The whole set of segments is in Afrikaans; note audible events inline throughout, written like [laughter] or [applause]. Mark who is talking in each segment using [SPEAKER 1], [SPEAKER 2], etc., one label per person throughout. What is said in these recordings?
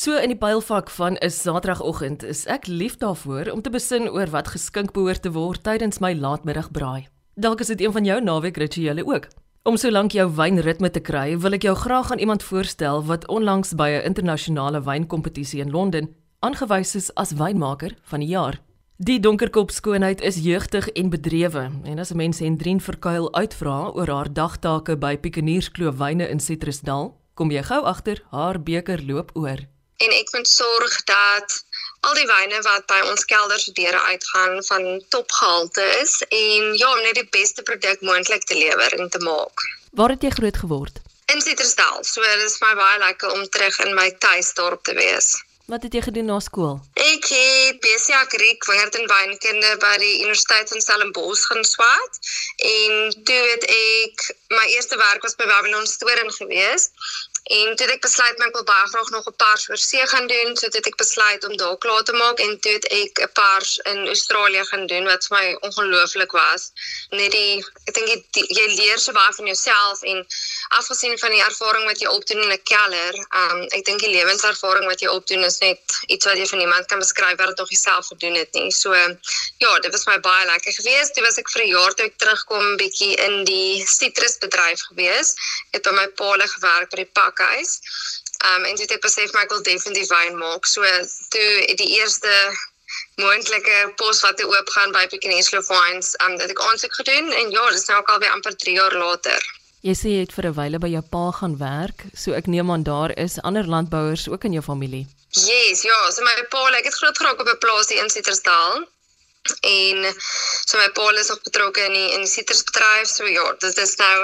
[SPEAKER 1] So in die pylfak van 'n Saterdagoggend is ek lief daarvoor om te besin oor wat geskink behoort te word tydens my laatmiddagbraai. Dalk is dit een van jou naweekrituele ook. Om solank jou wynritme te kry, wil ek jou graag aan iemand voorstel wat onlangs by 'n internasionale wynkompetisie in Londen aangewys is as wynmaker van die jaar. Die donkerkop skoonheid is jeugtig en bedrewe en as 'n mens Hendrien Verkuil uitvra oor haar dagtake by Piekenierskloof Wyne in Citrusdal, kom jy gou agter haar beker loop oor
[SPEAKER 2] en ek moet sorg dat al die wyne wat by ons kelder se deure uitgaan van topgehalte is en ja, om net die beste produk moontlik te lewer en te maak.
[SPEAKER 1] Waar het jy groot geword?
[SPEAKER 2] In Citrusdal. So dit is my baie lekker om terug in my tuisdorp te wees.
[SPEAKER 1] Wat het jy gedoen na skool?
[SPEAKER 2] Ek het BCA Griek wingerd en wynkunde by die Universiteit van Stellenbosch gaan swaat en toe het ek my eerste werk was by Babylon Storing gewees En toe het ek besluit my wil baie graag nog 'n pars oor see gaan doen, so dit ek besluit om daar klaar te maak en toe het ek 'n pars in Australië gaan doen wat vir my ongelooflik was. Net die ek dink jy leer so baie van jouself en afgesien van die ervaring wat jy opdoen in 'n keller, um ek dink die lewenservaring wat jy opdoen is net iets wat jy van niemand kan beskryf wat dit nog jouself gedoen het nie. So ja, dit was my baie lekker geweest. Toe was ek vir 'n jaar toe ek terugkom bietjie in die sitrusbedryf geweest. Ek het by my paal gewerk by die pak pakhuis. Um en toe het ek besef my ek wil definitief wyn maak. So toe die eerste moontlike pos wat te oop gaan by Pietermaritzburg Wines, um dat ek aansoek gedoen en ja, dis nou ook al weer amper 3 jaar later.
[SPEAKER 1] Jy sê jy het vir 'n wyle by jou pa gaan werk, so ek neem aan daar is ander landbouers ook in jou familie.
[SPEAKER 2] Yes, ja, so my pa, ek het groot geraak op 'n plaasie in Citrusdal en so my pa is ook betrokke in die in die sitrusbedryf so ja dit is nou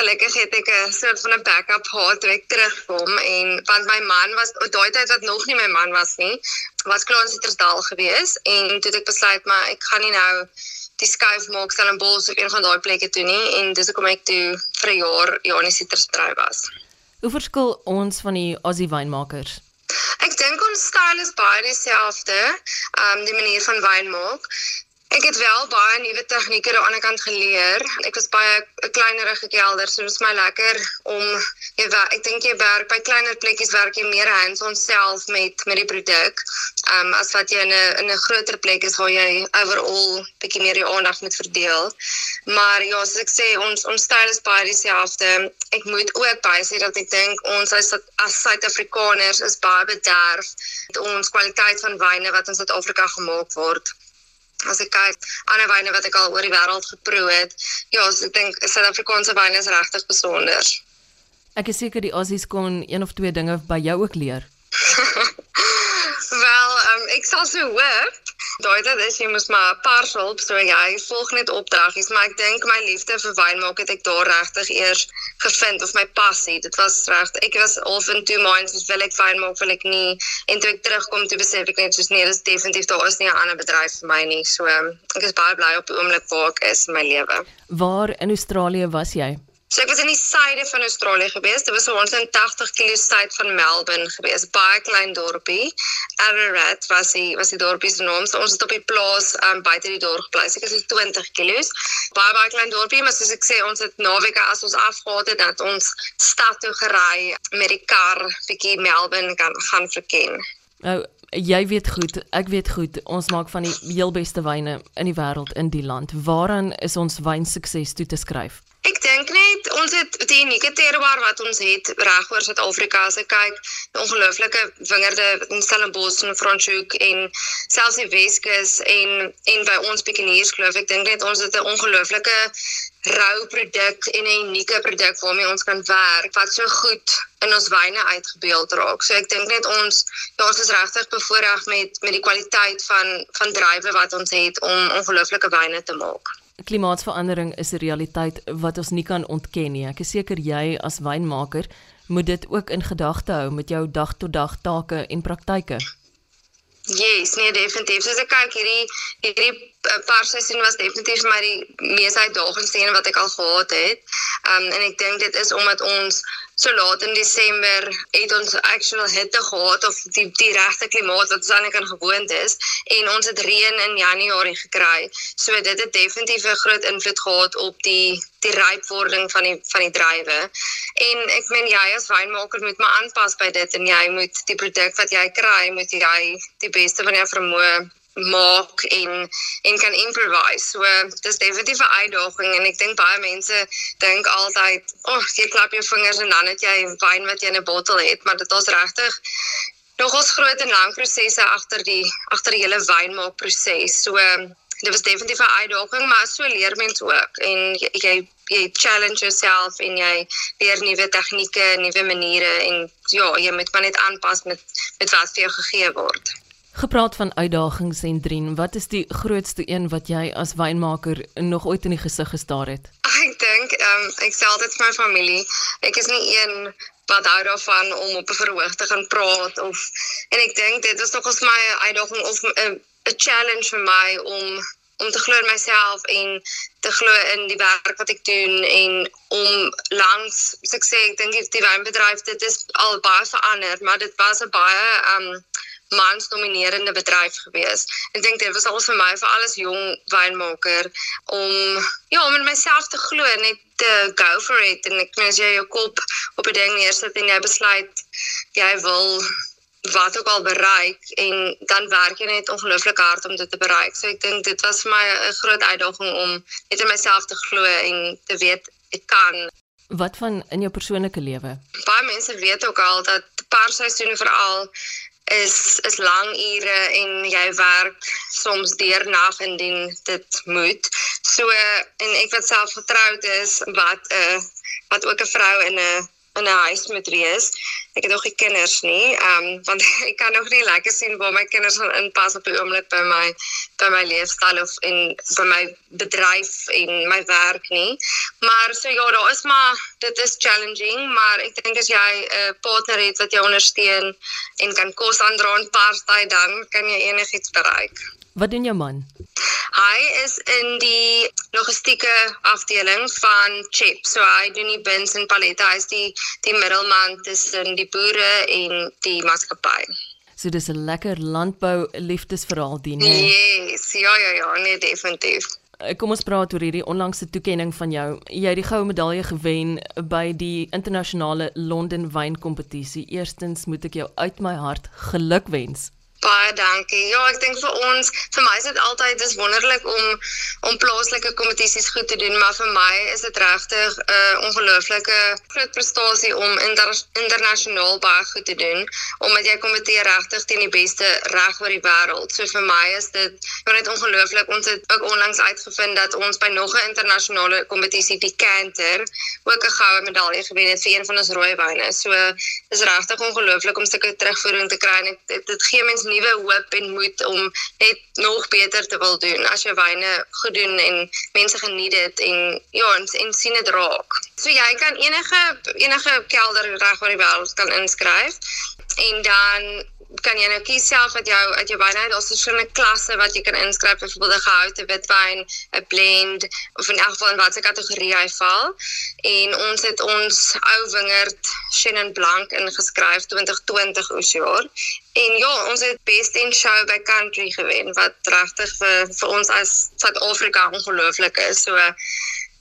[SPEAKER 2] gelukkig het ek 'n soort van 'n backup gehad toe ek terugkom en want my man was daai tyd wat nog nie my man was nie was klaar in Citrusdal gewees en toe het ek besluit maar ek gaan nie nou die skuif maak Stellenbosch of een van daai plekke toe nie. En dis hoekom ek toe vir 'n jaar ja in die sitrusbedryf was.
[SPEAKER 1] Hoe verskil ons van die Aussie wynmakers
[SPEAKER 2] Ek dink ons styl is baie dieselfde, ehm um, die manier van wyn maak. Ek het wel baie nuwe tegnieke aan die ander kant geleer. Ek was baie 'n kleinerige kelder, so dit is my lekker om jy weet, ek dink jy werk by kleiner plekkies werk jy meer hands-on self met met die produk. Ehm um, as wat jy in 'n in 'n groter plek is waar jy overall bietjie meer jou aandag moet verdeel. Maar ja, soos ek sê, ons ons styl is baie dieselfde. Ek moet ook baie sê dat ek dink ons as as Suid-Afrikaners is baie bederf met ons kwaliteit van wyne wat in Suid-Afrika gemaak word as ek kyk ander wyne wat ek al oor die wêreld geproe het, ja, so ek dink Suid-Afrikaanse wyne is regtig besonder.
[SPEAKER 1] Ek is seker die Aussies kon een of twee dinge by jou ook leer. [laughs]
[SPEAKER 2] Wel, um, ek sal so hoop. Daai dit is jy moet maar pars hulp so jy volg net opdraggies, maar ek dink my liefde vir wyn maak het ek daar regtig eers gevind of my passie. Dit was reg. Ek was half in two minds, of wil ek wyn maak, wil ek nie. En toe ek terugkom toe besef ek net soos nee, dis definitief daar is nie 'n ander bedryf vir my nie. So um, ek is baie bly op die oomblik waar ek is in my lewe.
[SPEAKER 1] Waar in Australië was jy?
[SPEAKER 2] So ek was in die suide van Australië gewees. Dit was so 180 km suid van Melbourne gewees. Baie klein dorpie. Ararat was die was die dorpie se naam. So ons het op die plaas um, buite die dorp gebly. Ek is 20 km. Baie baie klein dorpie, maar soos ek sê, ons het naweke as ons afgehaal het dat ons stad toe gery met die kar bietjie Melbourne kan gaan verken.
[SPEAKER 1] Nou, jy weet goed, ek weet goed, ons maak van die heel beste wyne in die wêreld in die land. Waaraan is ons wyn sukses toe te skryf?
[SPEAKER 2] Net ons het die unieke terroir wat ons het reg oor Suid-Afrika as ek kyk, die ongelooflike wingerde in Stellenbosch en Franschhoek en selfs die Weskus en en by ons Pietermaritzburg geloof ek dink net ons het 'n ongelooflike rou produk en 'n unieke produk waarmee ons kan werk wat so goed in ons wyne uitgebeeld raak. So ek dink net ons ja, ons is regtig bevoordeel met met die kwaliteit van van druiwe wat ons het om ongelooflike wyne te maak
[SPEAKER 1] klimaatsverandering is 'n realiteit wat ons nie kan ontken nie. Ek is seker jy as wynmaker moet dit ook in gedagte hou met jou dag-tot-dag take en praktyke.
[SPEAKER 2] Yes, nee definitief. Soos ek kyk hierdie hierdie parseisoen was definitief my die mees uitdagende een wat ek al gehad het. Um en ek dink dit is omdat ons so laat in Desember het ons actual hitte gehad of die die regte klimaat wat ons aan kan gewoond is en ons het reën in Januarie gekry. So dit het definitief 'n groot invloed gehad op die die rypwording van die van die druiwe. En ek meen jy as wynmaker moet maar aanpas by dit en jy moet die produk wat jy kry, moet jy die beste van jou vermoë maak en en kan improvise. So dis definitief 'n uitdaging en ek dink baie mense dink altyd, "Ag, oh, jy klap jou vingers en dan het jy wyn wat jy in 'n bottel het," maar dit is regtig nogals groot en lang prosesse agter die agter die hele wynmaakproses. So dit was definitief 'n uitdaging, maar so leer mens ook en jy jy, jy challenge yourself en jy leer nuwe tegnieke, nuwe maniere en ja, jy moet maar net aanpas met met wat vir jou gegee word.
[SPEAKER 1] Gepraat van uitdagings en drien, wat is die grootste een wat jy as wynmaker nog ooit in die gesig gestaar het?
[SPEAKER 2] Ek dink, um, ek sê altyd vir my familie, ek is nie een wat hou daarvan om op 'n verhoog te gaan praat of en ek dink dit was nog ons my uitdaging of 'n 'n challenge vir my om om te glo in myself en te glo in die werk wat ek doen en om langs sukses ek dink die wynbedryf dit is al baie verander maar dit was 'n baie um mans dominerende bedryf gewees. Ek dink dit was al vir my vir alles jong wynmaker om ja, om in myself te glo net te go for it en ek mens jy jou kop op 'n ding neersit en jy besluit jy wil wat ook al bereik en dan werk jy net ongelooflik hard om dit te bereik. So ek dink dit was vir my 'n groot uitdaging om net in myself te glo en te weet ek kan
[SPEAKER 1] Wat van in jou persoonlike lewe?
[SPEAKER 2] Baie mense weet ook al dat parseisoene veral is is lang ure en jy werk soms deernag indien dit moet. So en ek wat self getroud is wat 'n uh, wat ook 'n vrou in 'n in 'n huis moet wees. Ek het nog nie kinders nie. Ehm um, want [laughs] ek kan nog nie lekker sien waar my kinders gaan inpas op die oomblik by my by my leefstyl of in by my bedryf en my werk nie. Maar so ja, daar is maar dit is challenging, maar ek dink as jy 'n uh, partner het wat jou ondersteun en kan kos aandra en party dan kan jy enigiets bereik.
[SPEAKER 1] Wat doen jou man?
[SPEAKER 2] Hy is in die logistieke afdeling van Chip. So hy doen die bins en pallette. Hy is die die middelman tussen die boere en die maatskappy.
[SPEAKER 1] So dis 'n lekker landbou liefdesverhaal dien.
[SPEAKER 2] Yes, ja ja ja, nee definitief.
[SPEAKER 1] Eh, kom ons praat oor hierdie onlangse toekenning van jou. Jy het die goue medalje gewen by die internasionale Londen wynkompetisie. Eerstens moet ek jou uit my hart gelukwens.
[SPEAKER 2] Baie dankie. Ja, ek dink vir ons, vir my is dit altyd dis wonderlik om om plaaslike kompetisies goed te doen, maar vir my is dit regtig 'n uh, ongelooflike groot prestasie om inter, internasionaal baie goed te doen, omdat jy kompeteer regtig teen die beste reg oor die wêreld. So vir my is dit net ongelooflik. Ons het ook onlangs uitgevind dat ons by nog 'n internasionale kompetisie, die Canter, ook 'n goue medalje gewen het vir een van ons rooi wyne. So dis regtig ongelooflik om sulke terugvoering te kry en dit, dit gee mense nuwe hoop en moed om net nog beter te wil doen as jy wyne goed doen en mense geniet dit en ja en, en sien dit raak. So jy kan enige enige kelder reg oor die wêreld kan inskryf en dan kan jy nou kies self wat jou uit jou wyn uit. Daar's verskillende klasse wat jy kan inskryf, byvoorbeeld 'n gehoute witwyn, 'n blend of in elk geval in watter kategorie hy val. En ons het ons ou wingerd Chenin Blanc ingeskryf 2020 oes jaar. En ja, ons het best in show by country gewen wat regtig vir vir ons as Suid-Afrika ongelooflik is. So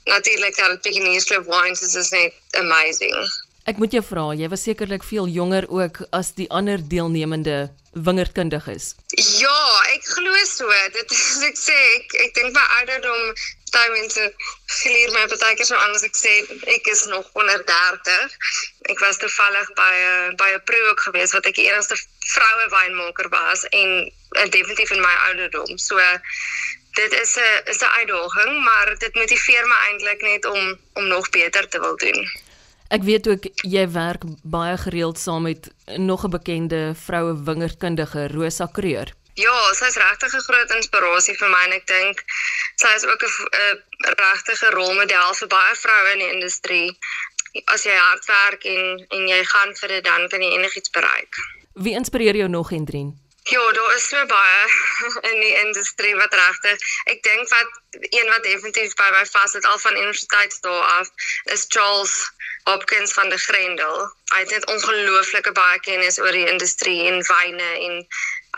[SPEAKER 2] natuurlik dat Pekingese Wines is net amazing.
[SPEAKER 1] Ek moet jou vra, jy was sekerlik veel jonger ook as die ander deelnemende wingerdkundiges.
[SPEAKER 2] Ja, ek glo so. Dit is ek sê ek ek dink my ouderdom baie mense geleer my baie keer so anders ek sê ek is nog onder 30. Ek was toevallig by 'n by 'n proe ook geweest wat ek die enigste vroue wynmaker was en uh, definitief in my ouderdom. So dit is 'n is 'n uitdaging, maar dit motiveer my eintlik net om om nog beter te wil doen.
[SPEAKER 1] Ek weet ook jy werk baie gereeld saam met nog 'n bekende vroue wingerdkundige, Rosa Kreur.
[SPEAKER 2] Ja, sy is regtig 'n groot inspirasie vir my en ek dink sy is ook 'n regtige rolmodel vir baie vroue in die industrie. As jy hard werk en en jy gaan vir dit dan kan jy enigiets bereik.
[SPEAKER 1] Wie inspireer jou nog, Hendrien?
[SPEAKER 2] Ja, daar is so baie [laughs] in die industrie wat regtig. Ek dink wat een wat definitief by my vas het al van universiteit daar af is Charles Hopkins van die Grendel. Hy het net ongelooflike baie kennis oor die industrie en wyne en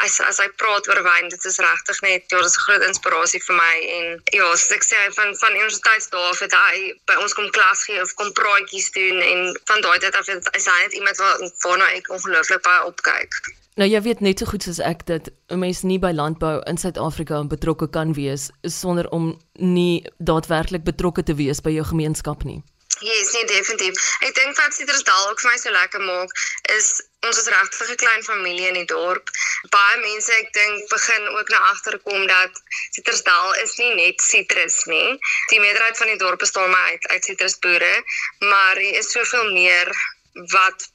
[SPEAKER 2] as as hy praat oor wyn, dit is regtig net ja, dit is 'n groot inspirasie vir my en ja, soos ek sê van van universiteit daar af het hy by ons kom klas gee of kom praatjies doen en van daai tyd af is hy net iemand wat waarna ek ongelooflik baie opkyk.
[SPEAKER 1] Nou jy weet net so goed soos ek dat 'n mens nie by landbou in Suid-Afrika betrokke kan wees sonder om nie daadwerklik betrokke te wees by jou gemeenskap nie.
[SPEAKER 2] Yes, nee, definitief. Ek dink wat Citrusdal ook vir my so lekker maak is ons is regtig 'n klein familie in die dorp. Baie mense ek dink begin ook na agterkom dat Citrusdal is nie net sitrus nie. Die meerderheid van die dorp bestaan maar uit uit sitrusboere, maar hier is soveel meer wat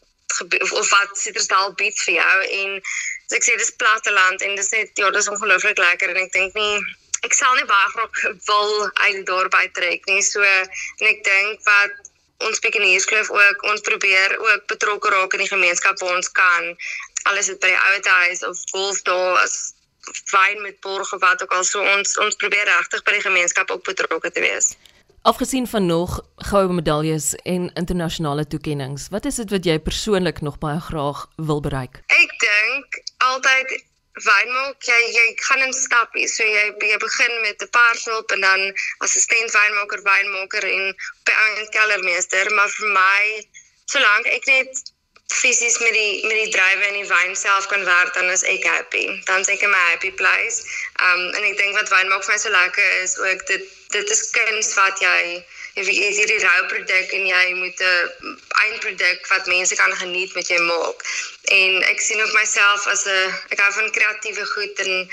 [SPEAKER 2] of wat Citrusdal bied vir jou en as ek sê dis platteland en dis net ja, dis ongelooflik lekker en ek dink nie ek sal nie baie graag wil uit dorp uittrek nie. So en ek dink wat ons Pekinieskloof ook ons probeer ook betrokke raak in die gemeenskap waar ons kan. Alles dit by die ouete huis of golf daar as fyn met borg of wat ook al so ons ons probeer regtig by die gemeenskap ook betrokke te wees.
[SPEAKER 1] Afgesien van nog goue medaljes en internasionale toekenninge, wat is dit wat jy persoonlik nog baie graag wil bereik?
[SPEAKER 2] Ek dink altyd wyn maak jy jy gaan in stappies. So jy jy begin met 'n paar hulp en dan assistent wynmaker, wynmaker en by 'n kellermeester, maar vir my solank ek net fisies met die met die drywe en die wyn self kan werk dan is ek happy. Dan is ek in my happy place. Um en ek dink wat wyn maak vir my so lekker is ook dit dit is kuns wat jy jy weet hierdie rou produk en jy moet 'n eindproduk wat mense kan geniet met jou maak. En ek sien ook myself as 'n ek hou van kreatiewe goed en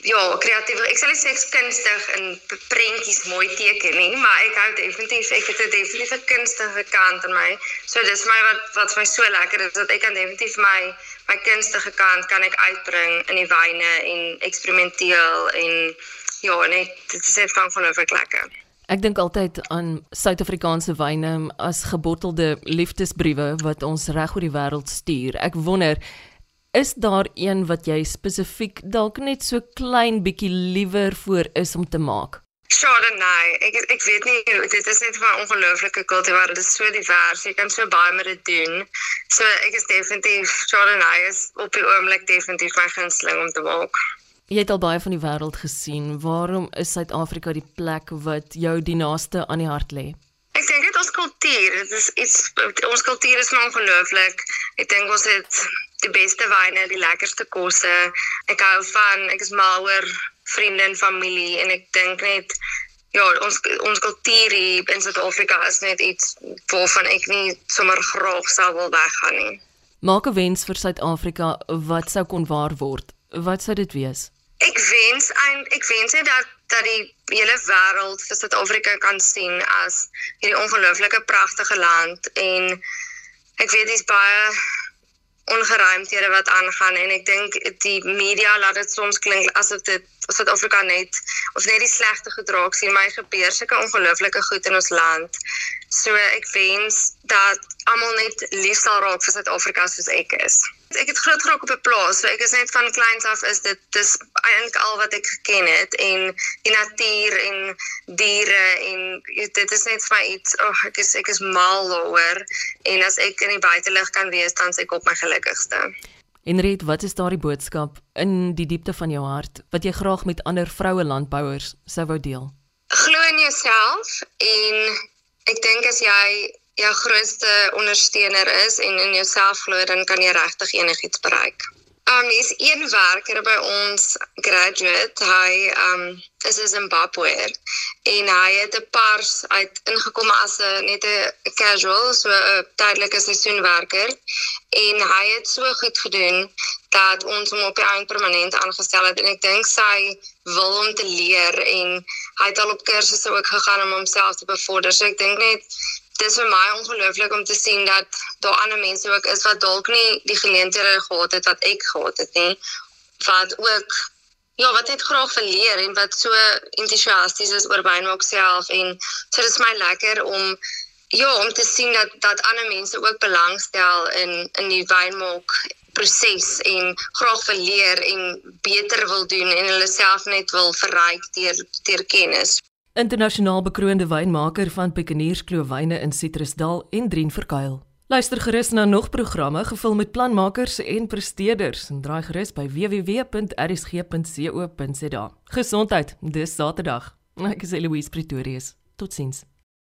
[SPEAKER 2] ja, kreatief. Ek sal sê ek's kunstig in prentjies mooi teken nie, maar ek hou definitief ek het 'n definitief 'n kunstige kant in my. So dis my wat wat vir my so lekker is dat ek kan definitief my my kunstige kant kan ek uitbring in die wyne en eksperimenteel en ja, net dit is net van van oor lekker.
[SPEAKER 1] Ek dink altyd aan Suid-Afrikaanse wyne as gebottelde liefdesbriewe wat ons reg oor die wêreld stuur. Ek wonder Is daar een wat jy spesifiek dalk net so klein bietjie liewer voor is om te maak?
[SPEAKER 2] Chardonnay. Nee. Ek ek weet nie dit is net 'n ongelooflike kultivar. Dit is so divers. Jy kan so baie met dit doen. So ek is definitief Chardonnay is op die oomblik definitief my gunsteling om te maak.
[SPEAKER 1] Jy het al baie van die wêreld gesien. Waarom is Suid-Afrika die plek wat jou die naaste aan die hart lê?
[SPEAKER 2] Ek dink dit ons kultuur. Dit is iets ons kultuur is ongelooflik. Ek dink ons het die beste wyne, die lekkerste kosse. Ek hou van ek is mal oor vriende en familie en ek dink net ja, ons ons kultuur hier in Suid-Afrika is net iets waarvan ek nie sommer graag sou wil weggaan nie.
[SPEAKER 1] Maak 'n wens vir Suid-Afrika wat sou kon waar word. Wat sou dit wees?
[SPEAKER 2] Ek wens en ek wens net dat dat die hele wêreld vir Suid-Afrika kan sien as hierdie ongelooflike pragtige land en ek weet dis baie ongeruimthede wat aangaan en ek dink die media laat dit soms klink asof dit Suid-Afrika net of net die slegte gedrag sien my gebeur sulke ongelooflike goed in ons land. So ek wens dat almal net lief sal raak vir Suid-Afrika soos ek is. Ek het groot geraak op 'n plaas, so ek is net van kleins af is dit dis eintlik al wat ek geken het en die natuur en diere en dit is net vir my iets, oh, ek is ek is mal daaroor en as ek in die buitelug kan wees dan se ek op my gelukkigste.
[SPEAKER 1] Enriet, wat is daardie boodskap in die diepte van jou hart wat jy graag met ander vroue landbouers sou wou deel?
[SPEAKER 2] Glo in jouself en ek dink as jy jou grootste ondersteuner is en in jouself glo dan kan jy regtig enigiets bereik. Um is een werker by ons graduate, hy um is 'n Zimbabweër en hy het 'n pars uit ingekom as 'n net 'n casual, so 'n tydelike seisoenwerker. En hy het so goed gedoen dat ons hom op die einde permanent aangestel het. En ek dink sy wil om te leer en hy het al op kursusse ook gegaan om homself te bevorder. So ek dink net dis vir my ongelooflik om te sien dat daar ander mense ook is wat dalk nie die geleenthede gehad het wat ek gehad het nie wat ook ja wat net graag wil leer en wat so entoesiasties is oor wynmaak self en so dis my lekker om ja om te sien dat dat ander mense ook belangstel in in die wynmaak proses en graag wil leer en beter wil doen en hulle self net wil verryk deur deur kennis.
[SPEAKER 1] Internasionaal bekroonde wynmaker van Pekiniers Klowyne in Citrusdal en Drien Verkuil. Luister gerus na nog programme gevul met planmakers en presteerders en draai gerus by www.rsg.co.za. Gesondheid, dis Saterdag. Ek is Eloise Pretorius. Totsiens.